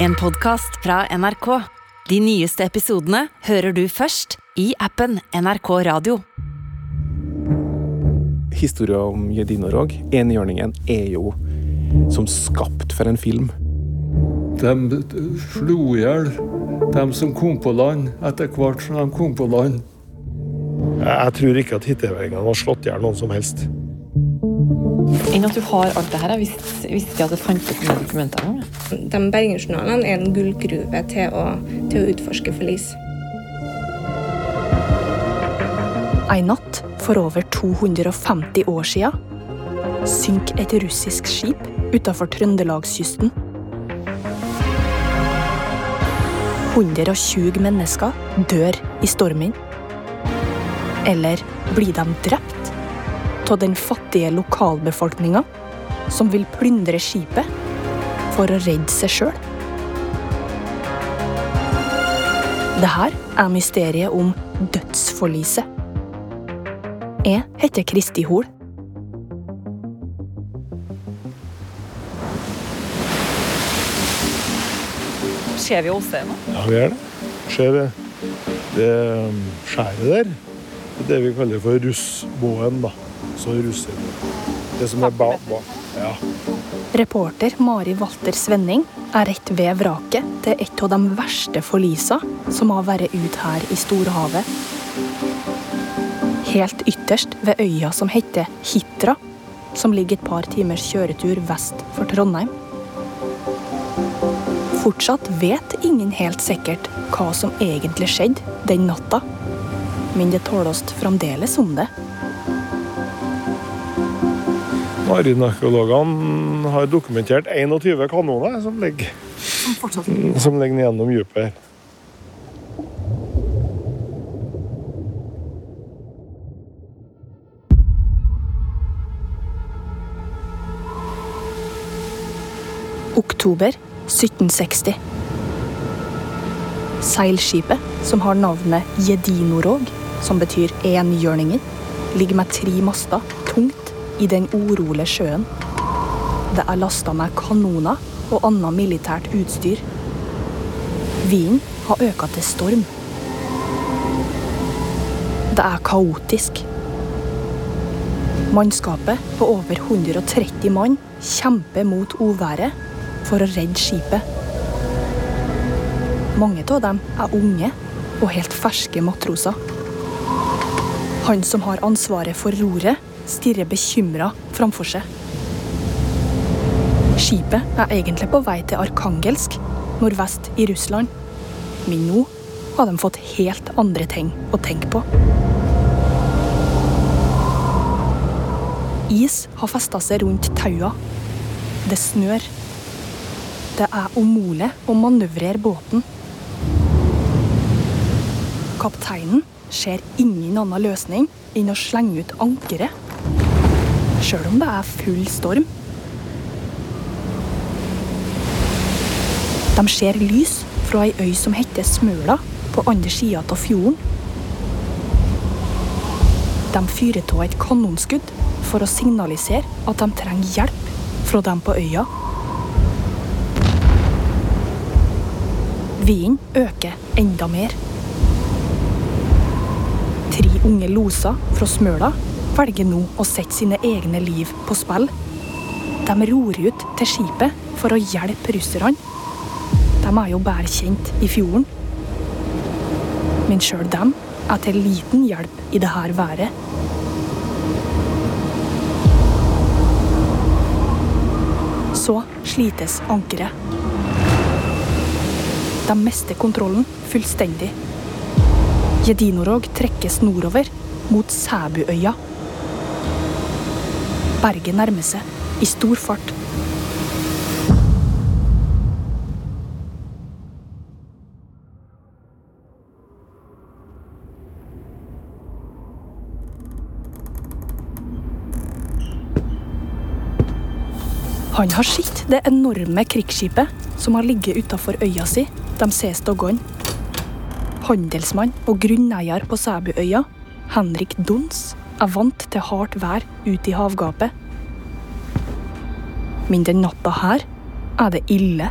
En podkast fra NRK. De nyeste episodene hører du først i appen NRK Radio. Historia om Jedinorog, enhjørningen, er jo som skapt for en film. De slo i hjel dem som kom på land, etter hvert som de kom på land. Jeg tror ikke at hitteværingene har slått i hjel noen som helst. Enn at du har alt det her. Jeg visste, visste ikke at det fantes noen dokumenter engang. De Bergensjournalene er en gullgruve til å, til å utforske forlis. En natt for over 250 år siden synker et russisk skip utafor Trøndelagskysten. 120 mennesker dør i stormen. Eller blir de drept av den fattige lokalbefolkninga som vil plyndre skipet for å redde seg sjøl? Det her er mysteriet om dødsforliset. Jeg heter Kristi Hol. Ser vi Åse nå? Ja, vi er det. Ser det, det um, skjæret der. Det er det vi kaller for russbåen, da. Så russer. Det som er bak. Ba. Ja. Reporter Mari Walter Svenning er rett ved vraket til et av de verste forlisa som har vært ut her i storhavet. Helt ytterst ved øya som heter Hitra, som ligger et par timers kjøretur vest for Trondheim. Fortsatt vet ingen helt sikkert hva som egentlig skjedde den natta, men det tåles fremdeles om det. Marinarkeologene har dokumentert 21 kanoner som ligger, som ligger gjennom dypet her. Oktober 1760. Seilskipet, som har navnet Jedinorog, som betyr enhjørninger, ligger med tre master tungt i den urolige sjøen. Det er lasta med kanoner og annet militært utstyr. Vinden har øka til storm. Det er kaotisk. Mannskapet på over 130 mann kjemper mot uværet for å redde skipet. Mange av dem er unge og helt ferske matroser. Han som har ansvaret for roret, stirrer bekymra framfor seg. Skipet er egentlig på vei til Arkangelsk, nordvest i Russland. Men nå har de fått helt andre ting å tenke på. Is har festa seg rundt taua. Det snør. Det er umulig å manøvrere båten. Kapteinen ser ingen annen løsning enn å slenge ut ankeret. Sjøl om det er full storm. De ser lys fra ei øy som heter Smøla, på andre sida av fjorden. De fyrer av et kanonskudd for å signalisere at de trenger hjelp fra dem på øya. Vinden øker enda mer. Tre unge loser fra Smøla velger nå å sette sine egne liv på spill. De ror ut til skipet for å hjelpe russerne. De er jo bare kjent i fjorden. Men sjøl dem er til liten hjelp i det her været. Så slites ankeret. De mister kontrollen fullstendig. Jedinorog trekkes nordover, mot Sæbuøya. Berget nærmer seg i stor fart. Han har sett det enorme krigsskipet som har ligget utafor øya si de siste dagene. Handelsmann og grunneier på Sæbuøya, Henrik Dons, er vant til hardt vær ute i havgapet. Men den natta her er det ille.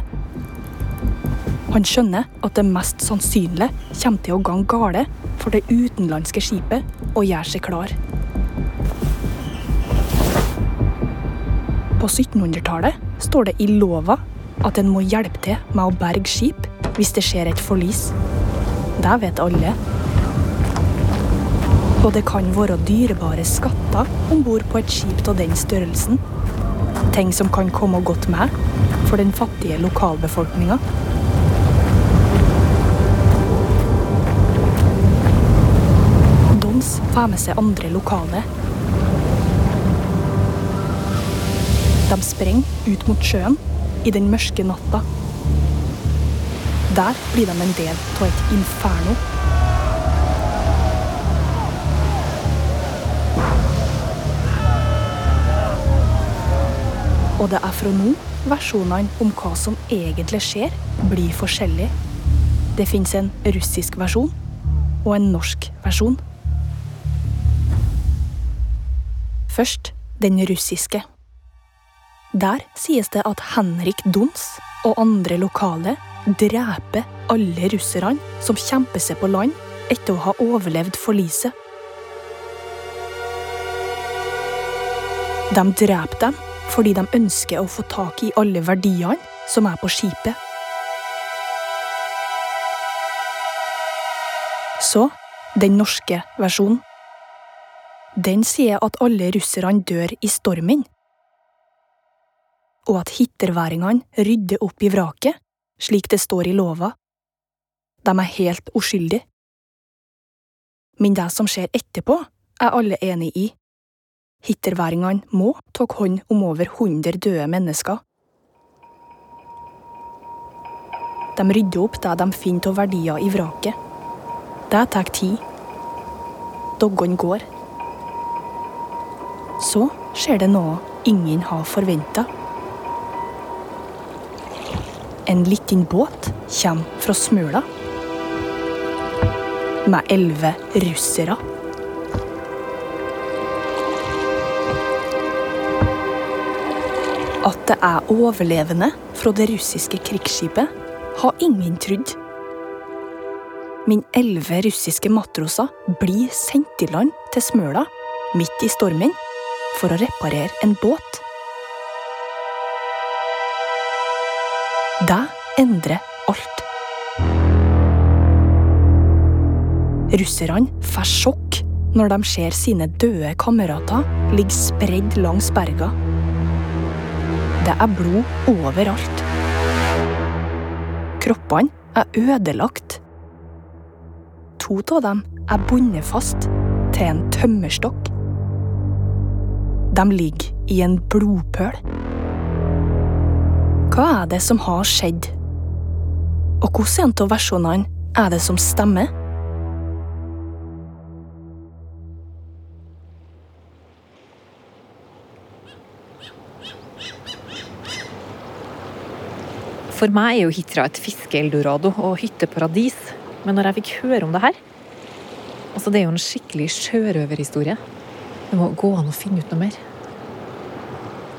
Han skjønner at det mest sannsynlig kommer til å gå gale for det utenlandske skipet å gjøre seg klar. På 1700-tallet står det i lova at en må hjelpe til med å berge skip hvis det skjer et forlis. Det vet alle. Og det kan være dyrebare skatter om bord på et skip av den størrelsen. Ting som kan komme godt med for den fattige lokalbefolkninga. Dons får med seg andre lokale. De sprenger ut mot sjøen i den mørke natta. Der blir de en del av et inferno. Og det er fra nå versjonene om hva som egentlig skjer, blir forskjellige. Det fins en russisk versjon og en norsk versjon. Først den russiske. Der sies det at Henrik Dons og andre lokale dreper alle russerne som kjemper seg på land etter å ha overlevd forliset. De dreper dem fordi de ønsker å få tak i alle verdiene som er på skipet. Så den norske versjonen. Den sier at alle russerne dør i stormen, og at hitterværingene rydder opp i vraket, slik det står i lova. De er helt uskyldige. Men det som skjer etterpå, er alle enig i. Hitterværingene må ta hånd om over 100 døde mennesker. De rydder opp det de finner av verdier i vraket. Det tar tid. Doggene går. Så skjer det noe ingen har forventa. En liten båt kommer fra Smøla. Med elleve russere. At det er overlevende fra det russiske krigsskipet, har ingen trodd. Men elleve russiske matroser blir sendt i land til Smøla midt i stormen for å reparere en båt. Det endrer alt. Russerne får sjokk når de ser sine døde kamerater ligge spredd langs berga. Det er blod overalt. Kroppene er ødelagt. To av dem er bundet fast til en tømmerstokk. De ligger i en blodpøl. Hva er det som har skjedd? Og hvilken av versjonene er det som stemmer? For meg er jo Hitra et fiskeeldorado og hytteparadis. Men når jeg fikk høre om det her Altså, det er jo en skikkelig sjørøverhistorie. Det må gå an å finne ut noe mer.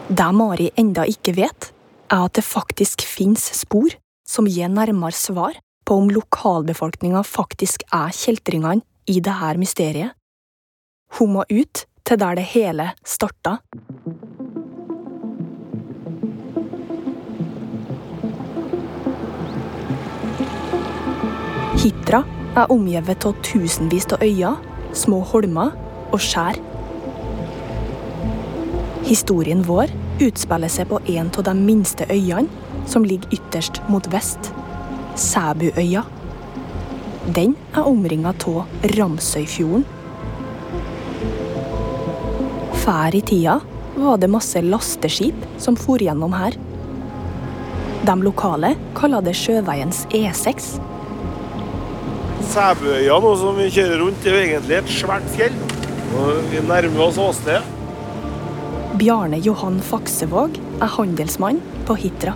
Det Mari enda ikke vet, er at det faktisk finnes spor som gir nærmere svar på om lokalbefolkninga faktisk er kjeltringene i dette mysteriet. Hun må ut til der det hele starta. Hitra er omgitt av tusenvis av øyer, små holmer og skjær. Historien vår utspiller seg på en av de minste øyene, som ligger ytterst mot vest. Sæbuøya. Den er omringa av Ramsøyfjorden. Før i tida var det masse lasteskip som for gjennom her. De lokale kaller det sjøveiens E6. Sæbøya, nå som vi kjører rundt, det er jo egentlig et svært fjell. Og vi nærmer oss åstedet. Bjarne Johan Faksevåg er handelsmann på Hitra.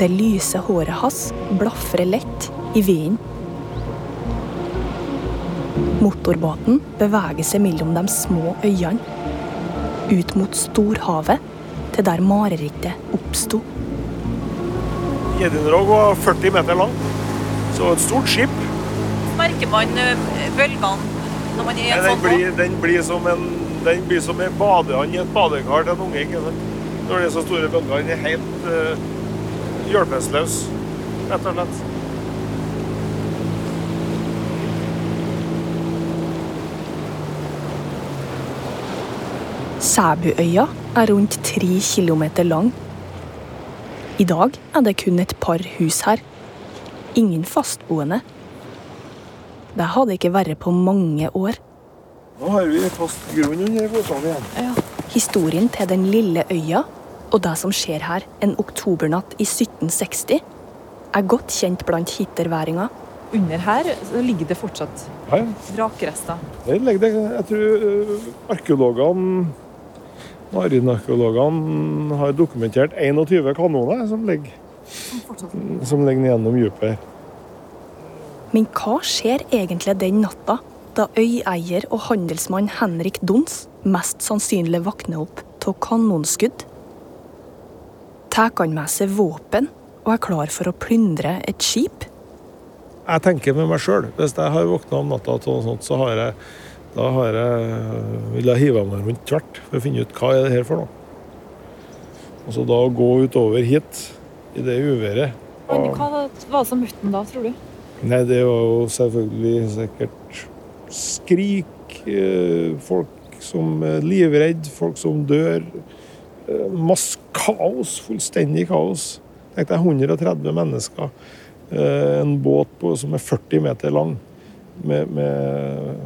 Det lyse håret hans blafrer lett i vinden. Motorbåten beveger seg mellom de små øyene. Ut mot storhavet, til der marerittet oppsto. Edinburgh var 40 meter lang. Så et stort skip. Merker man bølgene når man er Men den blir, den blir som en den blir som en badeand i et badekar til en unge. ikke sant? Når det er så store bølger. Den er helt uh, hjelpeløs, rett og slett. Sæbuøya er rundt tre kilometer lang. I dag er det kun et par hus her. Ingen fastboende. Det hadde ikke vært på mange år. Nå har vi fast grunn under føttene igjen. Historien til den lille øya og det som skjer her en oktobernatt i 1760, er godt kjent blant hitterværinger. Under her så ligger det fortsatt Ja, ja. vrakrester. Der ligger det Jeg tror uh, arkeologene Marinarkeologene har dokumentert 21 kanoner som ligger, som ligger gjennom dypet. her. Men hva skjer egentlig den natta, da øyeier og handelsmann Henrik Dons mest sannsynlig våkner opp av kanonskudd? Tar han med seg våpen og er klar for å plyndre et skip? Jeg tenker med meg sjøl. Hvis jeg har våkna om natta til noe sånt, så har jeg da har jeg, vil jeg hive meg rundt tvert for å finne ut hva er det her for noe. Og så da å gå utover hit i det uværet hva var det som møtte den da, tror du? Nei, det var jo selvfølgelig sikkert skrik, eh, folk som er livredd, folk som dør. eh, Masse kaos, fullstendig kaos. Tenk deg 130 mennesker. eh, En båt på, som er 40 meter lang, med, med,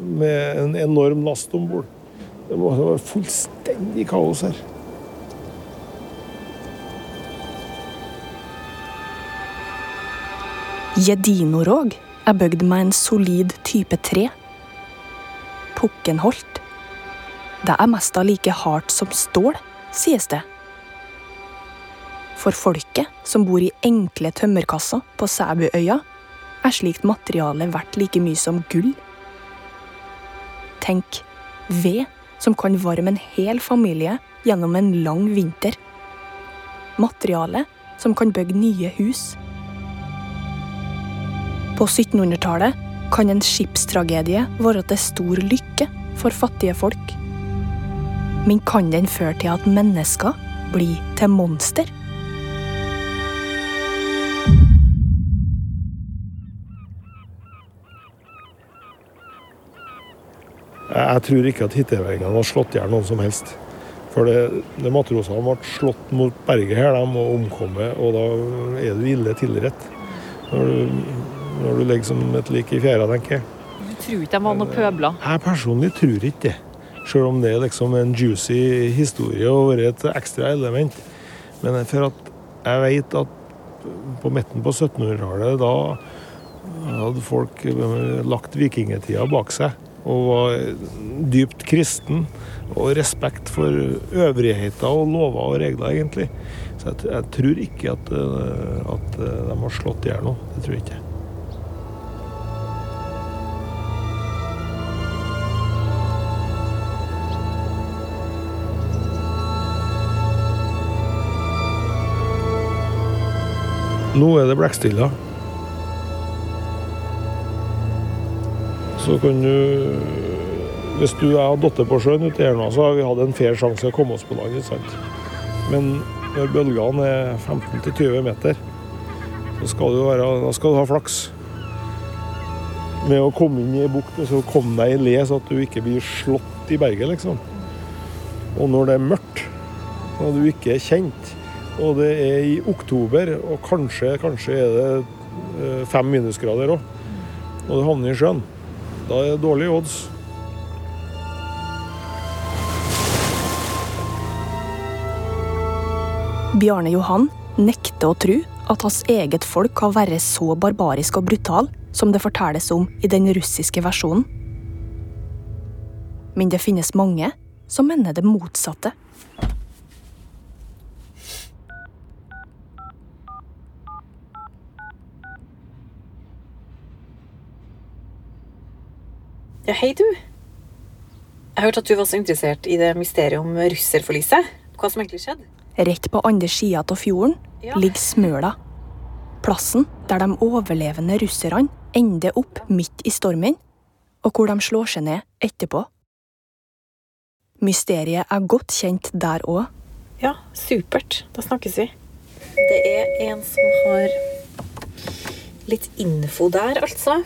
med en enorm last om bord. Det var fullstendig kaos her. Gjedinoråg er bygd med en solid type tre. Pukkenholt. Det er mest av like hardt som stål, sies det. For folket som bor i enkle tømmerkasser på Sæbuøya, er slikt materiale verdt like mye som gull. Tenk ved som kan varme en hel familie gjennom en lang vinter. Materiale som kan bygge nye hus. På 1700-tallet kan en skipstragedie være til stor lykke for fattige folk. Men kan den føre til at mennesker blir til monster? Jeg tror ikke at hitteværingene har slått i hjel noen som helst. For det, det matrosene ble slått mot berget her, de må omkomme, og da er du ille tilrett. Når du legger som et lik i fjæra, tenker jeg. Du tror ikke de var noen pøbler? Jeg personlig tror ikke det. Selv om det er liksom en juicy historie og vært et ekstra element. Men for at jeg vet at på midten på 1700-tallet, da hadde folk lagt vikingtida bak seg og var dypt kristen og respekt for øvrigheter og lover og regler, egentlig. Så jeg, jeg tror ikke at, eh, at de har slått i hjel noe. Det tror jeg ikke. Nå er det blekkstilla. Så kan du Hvis du jeg hadde falt på sjøen uti her nå, så hadde vi hatt en fair sjanse til å komme oss på lag. Men når bølgene er 15-20 meter, så skal du, være, da skal du ha flaks med å komme inn i ei bukt og så komme deg i le, så at du ikke blir slått i berget, liksom. Og når det er mørkt, og du ikke er kjent, og det er i oktober, og kanskje, kanskje er det eh, fem minusgrader òg, og du havner i sjøen, da er det dårlige odds. Bjarne Johan nekter å tro at hans eget folk har vært så barbarisk og brutal som det fortelles om i den russiske versjonen. Men det finnes mange som mener det motsatte. Ja, hei du. Jeg hørte at du var så interessert i det mysteriet om russerforliset. Hva som egentlig skjedde? Rett på andre sida av fjorden, ligger Smøla. Plassen der de overlevende russerne ender opp midt i stormen, og hvor de slår seg ned etterpå. Mysteriet er godt kjent der òg. Ja, supert. Da snakkes vi. Det er en som har litt info der, altså.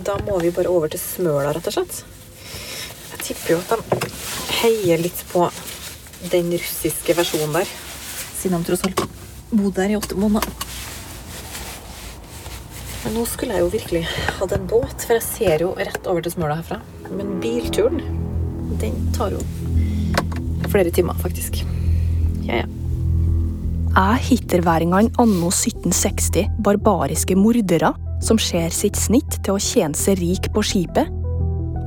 Da må vi bare over til Smøla, rett og slett. Jeg tipper jo at de heier litt på den russiske versjonen der. Siden de tross alt bodde der i åtte måneder. Men nå skulle jeg jo virkelig hatt en båt, for jeg ser jo rett over til Smøla herfra. Men bilturen, den tar jo flere timer, faktisk. Ja, ja. Er hitterværingene anno 1760 barbariske mordere som ser sitt snitt til å tjene seg rik på skipet,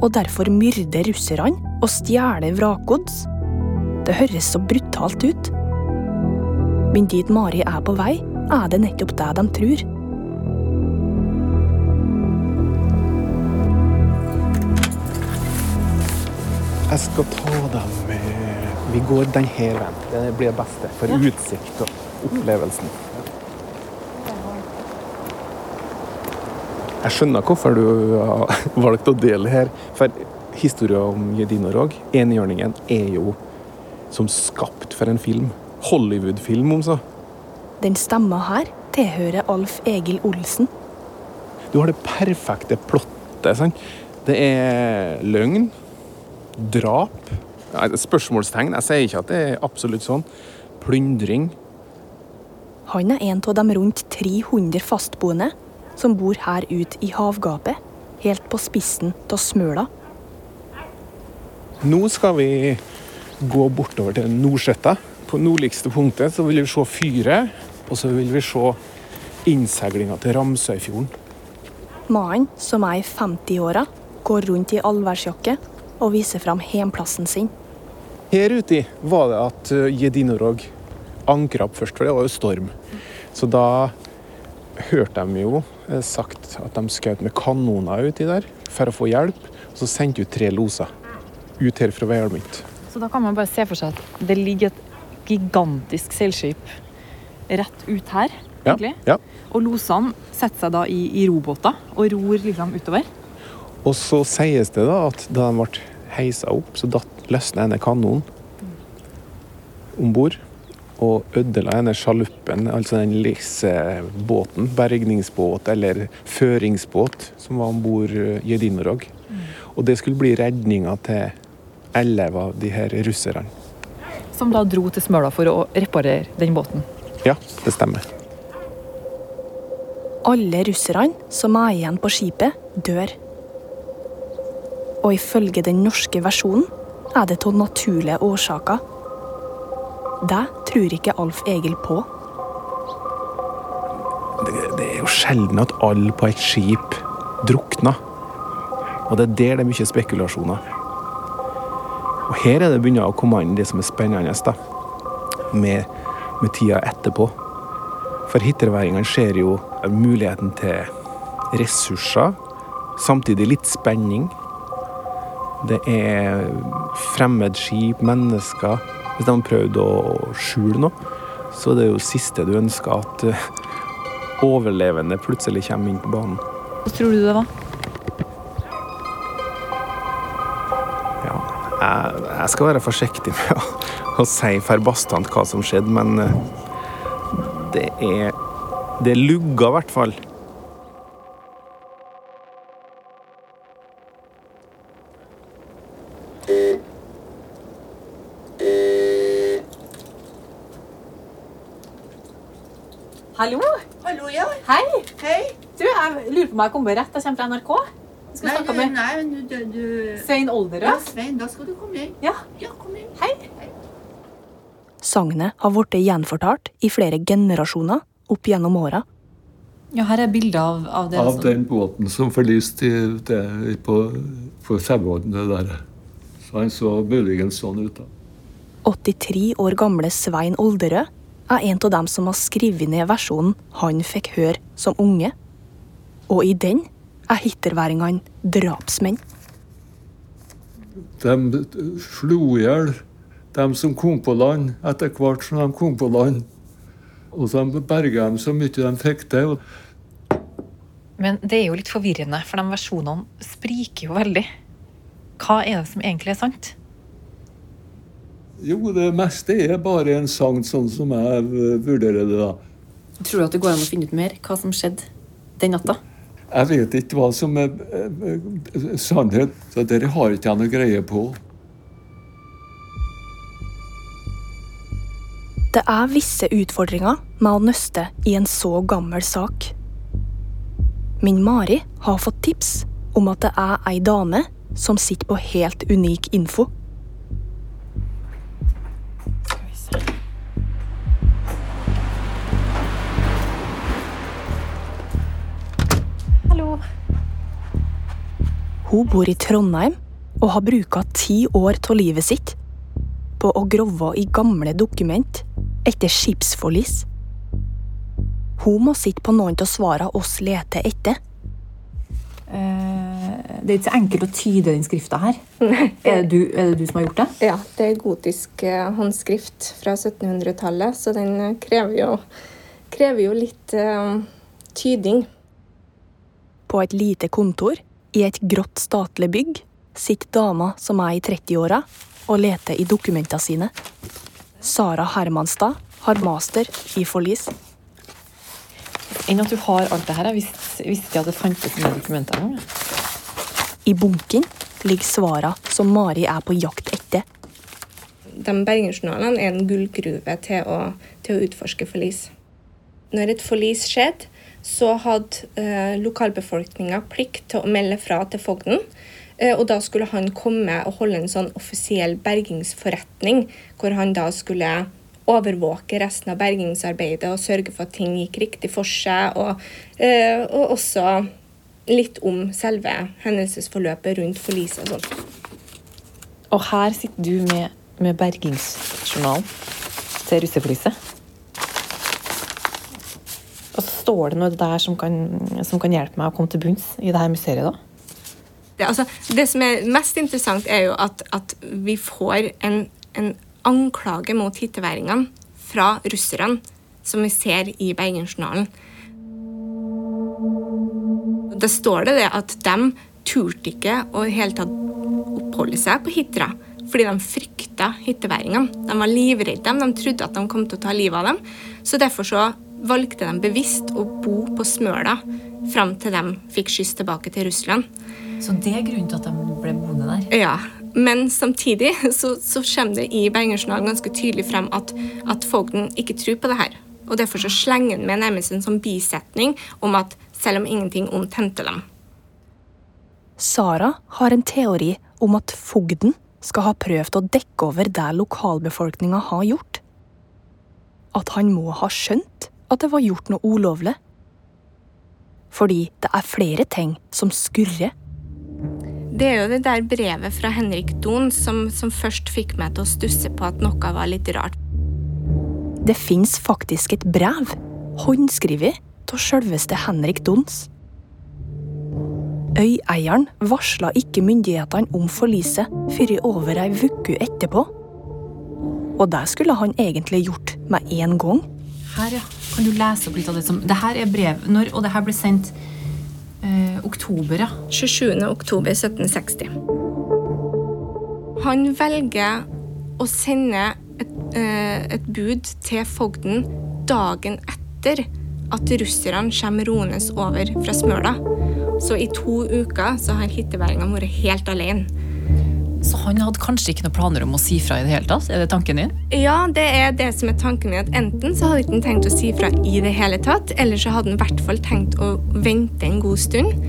og derfor myrder russerne og stjeler vrakgods? Det høres så brutalt ut. Men dit Mari er på vei, er det nettopp det de tror. Jeg skal ta dem med Vi går denne veien. Det blir det beste for utsikt og opplevelsen. Jeg skjønner hvorfor du har valgt å dele her. For historien om Jedinorog, enhjørningen, er jo som skapt for en film. Hollywood-film, om så. Den stemma her tilhører Alf Egil Olsen. Du har det perfekte plottet. sant? Det er løgn, drap Spørsmålstegn. Jeg sier ikke at det er absolutt sånn. Plyndring. Han er en av de rundt 300 fastboende som bor her ute i havgapet, helt på spissen av Smøla. Nå skal vi gå bortover til Nordsletta. På nordligste punktet så vil vi se fyret, og så vil vi se innseilinga til Ramsøyfjorden. Mannen, som er i 50-åra, går rundt i allværsjakke og viser fram hjemplassen sin. Her ute var det at eh, Jedinorog ankra opp først, for det var jo storm. Så da hørte de jo eh, sagt at de skjøt med kanoner uti der for å få hjelp. Og så sendte ut tre loser ut her fra Veialmynt. Så da kan man bare se for seg at det ligger et gigantisk seilskip rett ut her, Ja, egentlig. ja. Og losene setter seg da i, i robåter og ror liksom utover. Og så sies det da at da de ble heisa opp, så datt løsna ene kanonen om bord. Og ødela denne sjaluppen, altså den livsbåten, bergningsbåt eller føringsbåt, som var om bord Jedinorog. Og det skulle bli redninga til elleve av de her russerne. Som da dro til Smøla for å reparere den båten. Ja, det stemmer. Alle russerne som er igjen på skipet, dør. Og ifølge den norske versjonen er det av naturlige årsaker. Det tror ikke Alf Egil på. Det, det er jo sjelden at alle på et skip drukner. Og det er der det er mye spekulasjoner. Og her er det begynner å komme inn det som er spennende, da. Med, med tida etterpå. For hitterværingene ser jo muligheten til ressurser, samtidig litt spenning. Det er fremmedskip, mennesker. Hvis de har prøvd å skjule noe, så er det jo siste du ønsker at eh, overlevende plutselig kommer inn på banen. Hva tror du det var? Ja, jeg, jeg skal være forsiktig med å, å si forbastant hva som skjedde, men eh, det er Det lugga, i hvert fall. Hallo? Hallo, ja. Hei! Hei. Du, jeg lurer på om jeg kommer rett. Jeg kommer fra NRK. Jeg skal Nei, snakke du, med nei, men du, du, du Svein Ja, Svein, da skal du komme inn. Ja. Ja, kom inn. Hei. Sagnet har blitt gjenfortalt i flere generasjoner opp gjennom åra. Ja, her er bilder av, av det. Av den båten som forliste for på, på Sæbodden, der. Så han så muligens sånn ut, da. 83 år gamle Svein Olderød er en av dem som har skrevet ned versjonen han fikk høre som unge. Og i den er hitterværingene drapsmenn. De slo i hjel dem som kom på land, etter hvert som de kom på land. Og så berga dem så mye de fikk til. Men det er jo litt forvirrende, for de versjonene spriker jo veldig. Hva er det som egentlig er sant? Jo, det meste er bare en sang, sånn som jeg eh, vurderer det. da. Tror du at det går an å finne ut mer hva som skjedde den natta? Jeg vet ikke hva som er eh, sannhet, så dette har ikke jeg noe greie på. Det er visse utfordringer med å nøste i en så gammel sak. Min Mari har fått tips om at det er ei dame som sitter på helt unik info. Hallo. Hun bor i Trondheim og har bruka ti år av livet sitt på å grove i gamle dokument etter skipsforlis. Hun må sitte på noen av svarene oss leter etter. Eh, det er ikke så enkelt å tyde den skrifta her. Er det, du, er det du som har gjort det? Ja, det er gotisk eh, håndskrift fra 1700-tallet, så den eh, krever jo, krever jo litt uh, tyding. På et lite kontor i et grått statlig bygg sitter dama som er i 30-åra og leter i dokumentene sine. Sara Hermanstad har master i forlis. Enn at du har alt det her. Jeg visste, visste jeg at det fantes med dokumenter. I bunken ligger svara som Mari er på jakt etter. De bergensjournalene er en gullgruve til å, til å utforske forlis. Når et forlis skjedde, så hadde eh, lokalbefolkninga plikt til å melde fra til fogden. Eh, og da skulle han komme og holde en sånn offisiell bergingsforretning, hvor han da skulle overvåke resten av bergingsarbeidet og sørge for at ting gikk riktig for seg, og, eh, og også litt om selve hendelsesforløpet rundt forliset og sånn. Og her sitter du med, med bergingsjournalen til russeforliset. Og så står det noe der som kan, som kan hjelpe meg å komme til bunns i det her mysteriet. da. Det, altså, det som er mest interessant, er jo at, at vi får en, en anklage mot hitteværingene fra russerne, som vi ser i Bergensjournalen. Da står det, det at de turte ikke å helt tatt oppholde seg på Hitra. Fordi de frykta hitteværingene. De var livredde. De trodde at de kom til å ta livet av dem. Så derfor så valgte de bevisst å bo på Smøla fram til de fikk skyss tilbake til Russland. Så det er grunnen til at de ble boende der? Ja, men samtidig så, så kommer det i Bergensjournalen ganske tydelig frem at, at fogden ikke tror på det her. Og derfor så slenger han med nærmest en sånn bisetning om at selv om ingenting ondt hendte dem. Sara har en teori om at fogden skal ha prøvd å dekke over det lokalbefolkninga har gjort. At han må ha skjønt at det var gjort noe ulovlig. Fordi det er flere ting som skurrer. Det er jo det der brevet fra Henrik Dohn som, som først fikk meg til å stusse på at noe var litt rart. Det fins faktisk et brev, håndskrevet av selveste Henrik Dons. Øyeieren varsla ikke myndighetene om forliset før over ei uke etterpå. Og det skulle han egentlig gjort med en gang. Her, ja. Kan du lese opp litt av det som Det her er brev når, Og det her ble sendt eh, oktober, ja. 27. oktober 1760. Han velger å sende et, eh, et bud til fogden dagen etter at russerne kommer roende over fra Smøla. Så i to uker så har hitteværingene vært helt alene. Så han hadde kanskje ikke noen planer om å si fra i det hele tatt? Er det tanken din? Ja, det er det som er tanken min. at Enten så hadde ikke tenkt å si fra i det hele tatt, eller så hadde han i hvert fall tenkt å vente en god stund,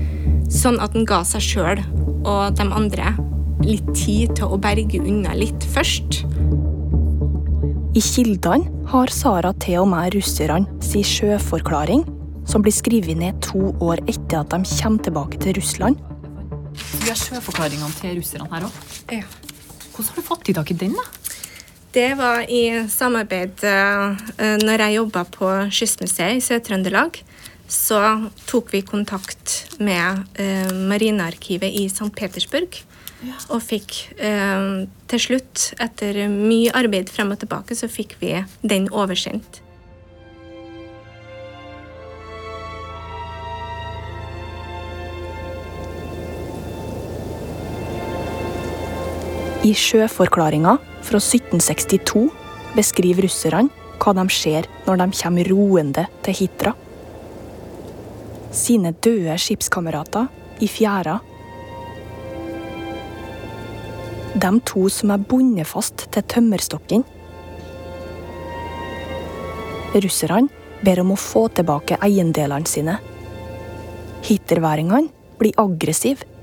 sånn at han ga seg sjøl og de andre litt tid til å berge unna litt først. I kildene har Sara til og med russerne si sjøforklaring, som blir skrevet ned to år etter at de kommer tilbake til Russland. Vi har sjøforklaringene til russerne her òg. Ja. Hvordan har du fått i tak i den, da? Det var i samarbeid eh, Når jeg jobba på Kystmuseet i Sør-Trøndelag, så tok vi kontakt med eh, Marinearkivet i St. Petersburg. Og fikk eh, til slutt, etter mye arbeid frem og tilbake, så fikk vi den oversendt. I sjøforklaringa fra 1762 beskriver russerne hva de ser når de kommer roende til Hitra. Sine døde skipskamerater i fjæra. De to som er bundet fast til tømmerstokken. Russerne ber om å få tilbake eiendelene sine. Hitterværingene blir aggressive.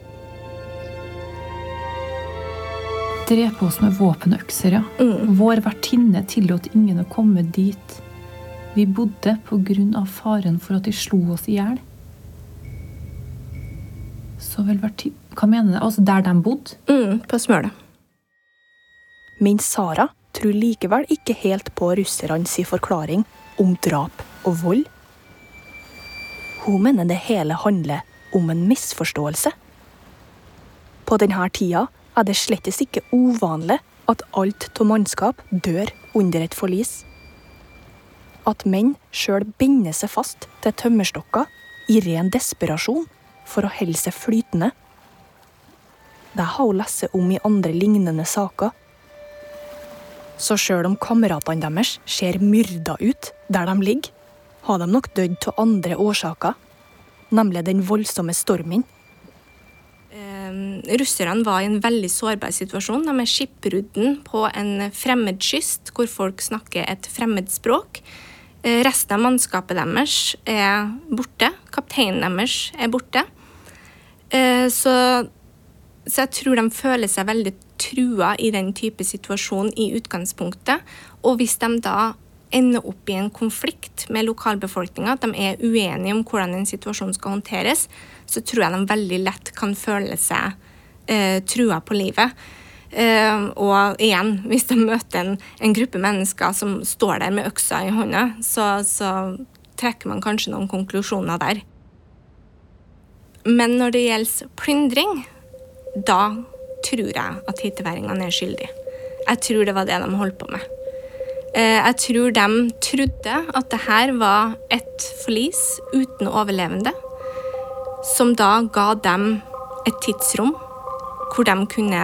Drepe oss med våpenøkser, ja. Mm. Vår vertinne tillot ingen å komme dit. Vi bodde på grunn av faren for at de slo oss i hjel. Så vel vertinne Hva mener du? Altså der de bodde? Mm, på Smøla. Men Sara tror likevel ikke helt på russerne si forklaring om drap og vold. Hun mener det hele handler om en misforståelse. På denne tida er det slett ikke uvanlig at alt av mannskap dør under et forlis. At menn sjøl binder seg fast til tømmerstokker i ren desperasjon for å holde seg flytende. Det har hun lest om i andre lignende saker. Så sjøl om kameratene deres ser myrda ut der de ligger, har de nok dødd av andre årsaker, nemlig den voldsomme stormen. Eh, russerne var i en veldig sårbar situasjon. De er skipbrudden på en fremmed kyst hvor folk snakker et fremmedspråk. Eh, resten av mannskapet deres er borte. Kapteinen deres er borte. Eh, så, så jeg tror de føler seg veldig trua i den type situasjon i utgangspunktet. Og hvis de da ender opp i en konflikt med lokalbefolkninga, at de er uenige om hvordan en situasjon skal håndteres, så tror jeg de veldig lett kan føle seg eh, trua på livet. Eh, og igjen, hvis de møter en, en, gruppe mennesker som står der med øksa i hånda, så, så trekker man kanskje noen konklusjoner der. Men når det gjelder plyndring, da tror jeg at hitteværingene er skyldige. Jeg tror det var det de holdt på med. Jeg tror de trodde at det her var et forlis uten overlevende, som da ga dem et tidsrom hvor de kunne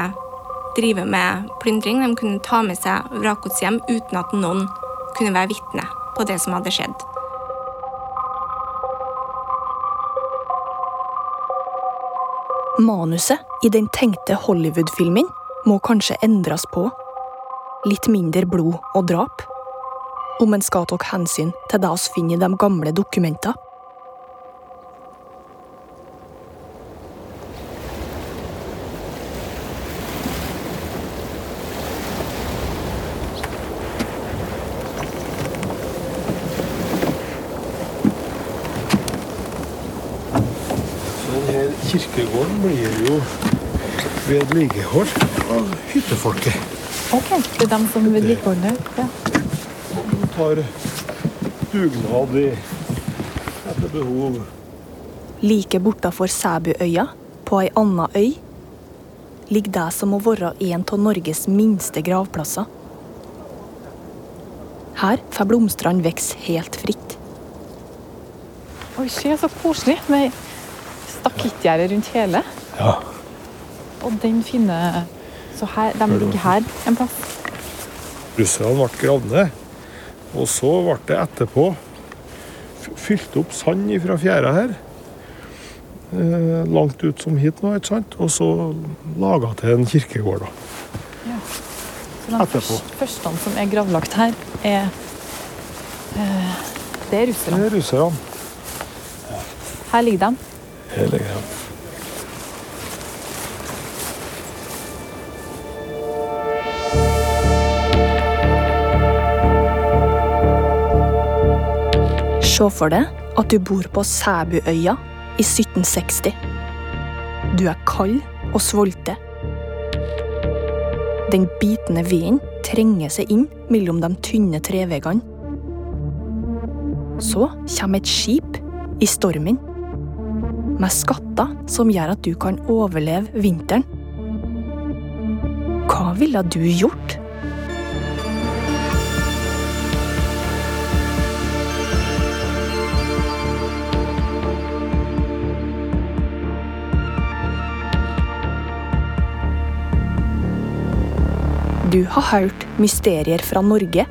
drive med plyndring. De kunne ta med seg vrakgods hjem uten at noen kunne være vitne på det som hadde skjedd. Manuset i den tenkte Hollywood-filmen må kanskje endres på. Litt mindre blod og drap. Om en skal ta hensyn til det vi finner i de gamle dokumentene. Kirkegården blir jo vedlikeholdt av hyttefolket. Ok, det er dem som vedlikeholder? Ja. De tar dugnad i, etter behov. Like bortafor Sæbuøya, på ei anna øy, ligger det som må være en av Norges minste gravplasser. Her får blomstene vokse helt fritt. Oi, se så koselig med stakittgjerde rundt hele. Ja. Og den fine Så her, de ligger her en plass. Russerne ble gravd ned. Og så ble det etterpå fylt opp sand fra fjæra her. Eh, langt ut som hit nå, ikke sant? Og så laga til en kirkegård, da. Så de Etterpå. første som er gravlagt her, er eh, Det er Det russerne. er russerne. Her ligger de. Hele greia. Se for deg at du bor på Sæbuøya i 1760. Du er kald og sulten. Den bitende veden trenger seg inn mellom de tynne treveggene. Så kommer et skip i stormen. Med skatter som gjør at du kan overleve vinteren. Hva ville du gjort? Du har hørt Mysterier fra Norge.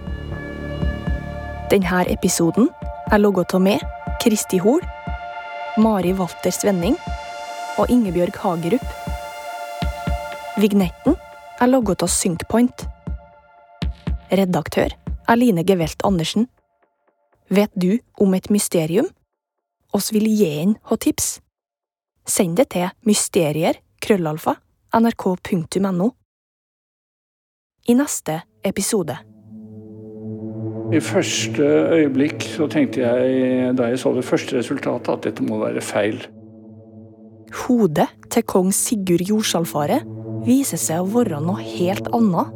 Denne episoden er laget av meg, Kristi Hol, Mari Walter Svenning og Ingebjørg Hagerup. Vignetten er laget av Synkpoint. Redaktør er Line Gevelt Andersen. Vet du om et mysterium? Oss vil gi en ha tips. Send det til mysterier, krøllalfa, nrk.no. I neste episode. I første øyeblikk så tenkte jeg, da jeg så det første resultatet, at dette må være feil. Hodet til kong Sigurd Jordsalfaret viser seg å være noe helt annet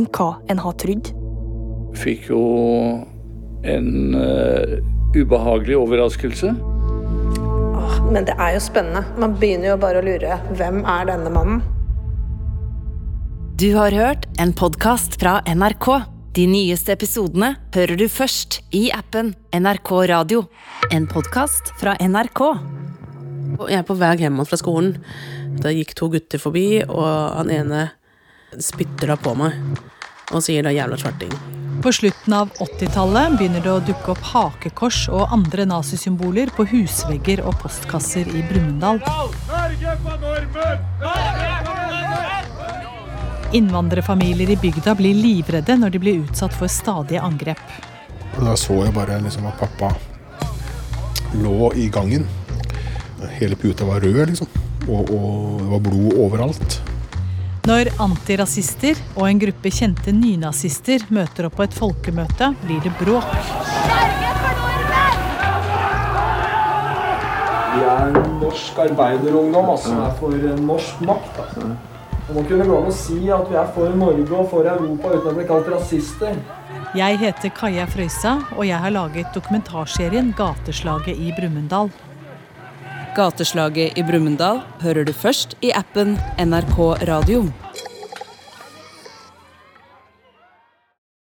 enn hva en har trodd. Fikk jo en uh, ubehagelig overraskelse. Men det er jo spennende. Man begynner jo bare å lure. Hvem er denne mannen? Du har hørt en podkast fra NRK. De nyeste episodene hører du først i appen NRK Radio. En podkast fra NRK. Jeg er på vei hjem fra skolen. Da gikk to gutter forbi, og han ene spytter da på meg og sier da 'jævla svarting'. På slutten av 80-tallet begynner det å dukke opp hakekors og andre nazisymboler på husvegger og postkasser i Brumunddal. Innvandrerfamilier i bygda blir livredde når de blir utsatt for stadige angrep. Da så jeg bare liksom at pappa lå i gangen. Hele puta var rød, liksom. Og, og det var blod overalt. Når antirasister og en gruppe kjente nynazister møter opp på et folkemøte, blir det bråk. Vi er norsk arbeiderungdom altså, som er for norsk makt. Altså. Og må kunne gå an å si at vi er for Norge og for Europa uten å bli kalt rasister. Jeg heter Kaja Frøysa, og jeg har laget dokumentarserien 'Gateslaget i Brumunddal'. Gateslaget i Brumunddal hører du først i appen NRK Radio.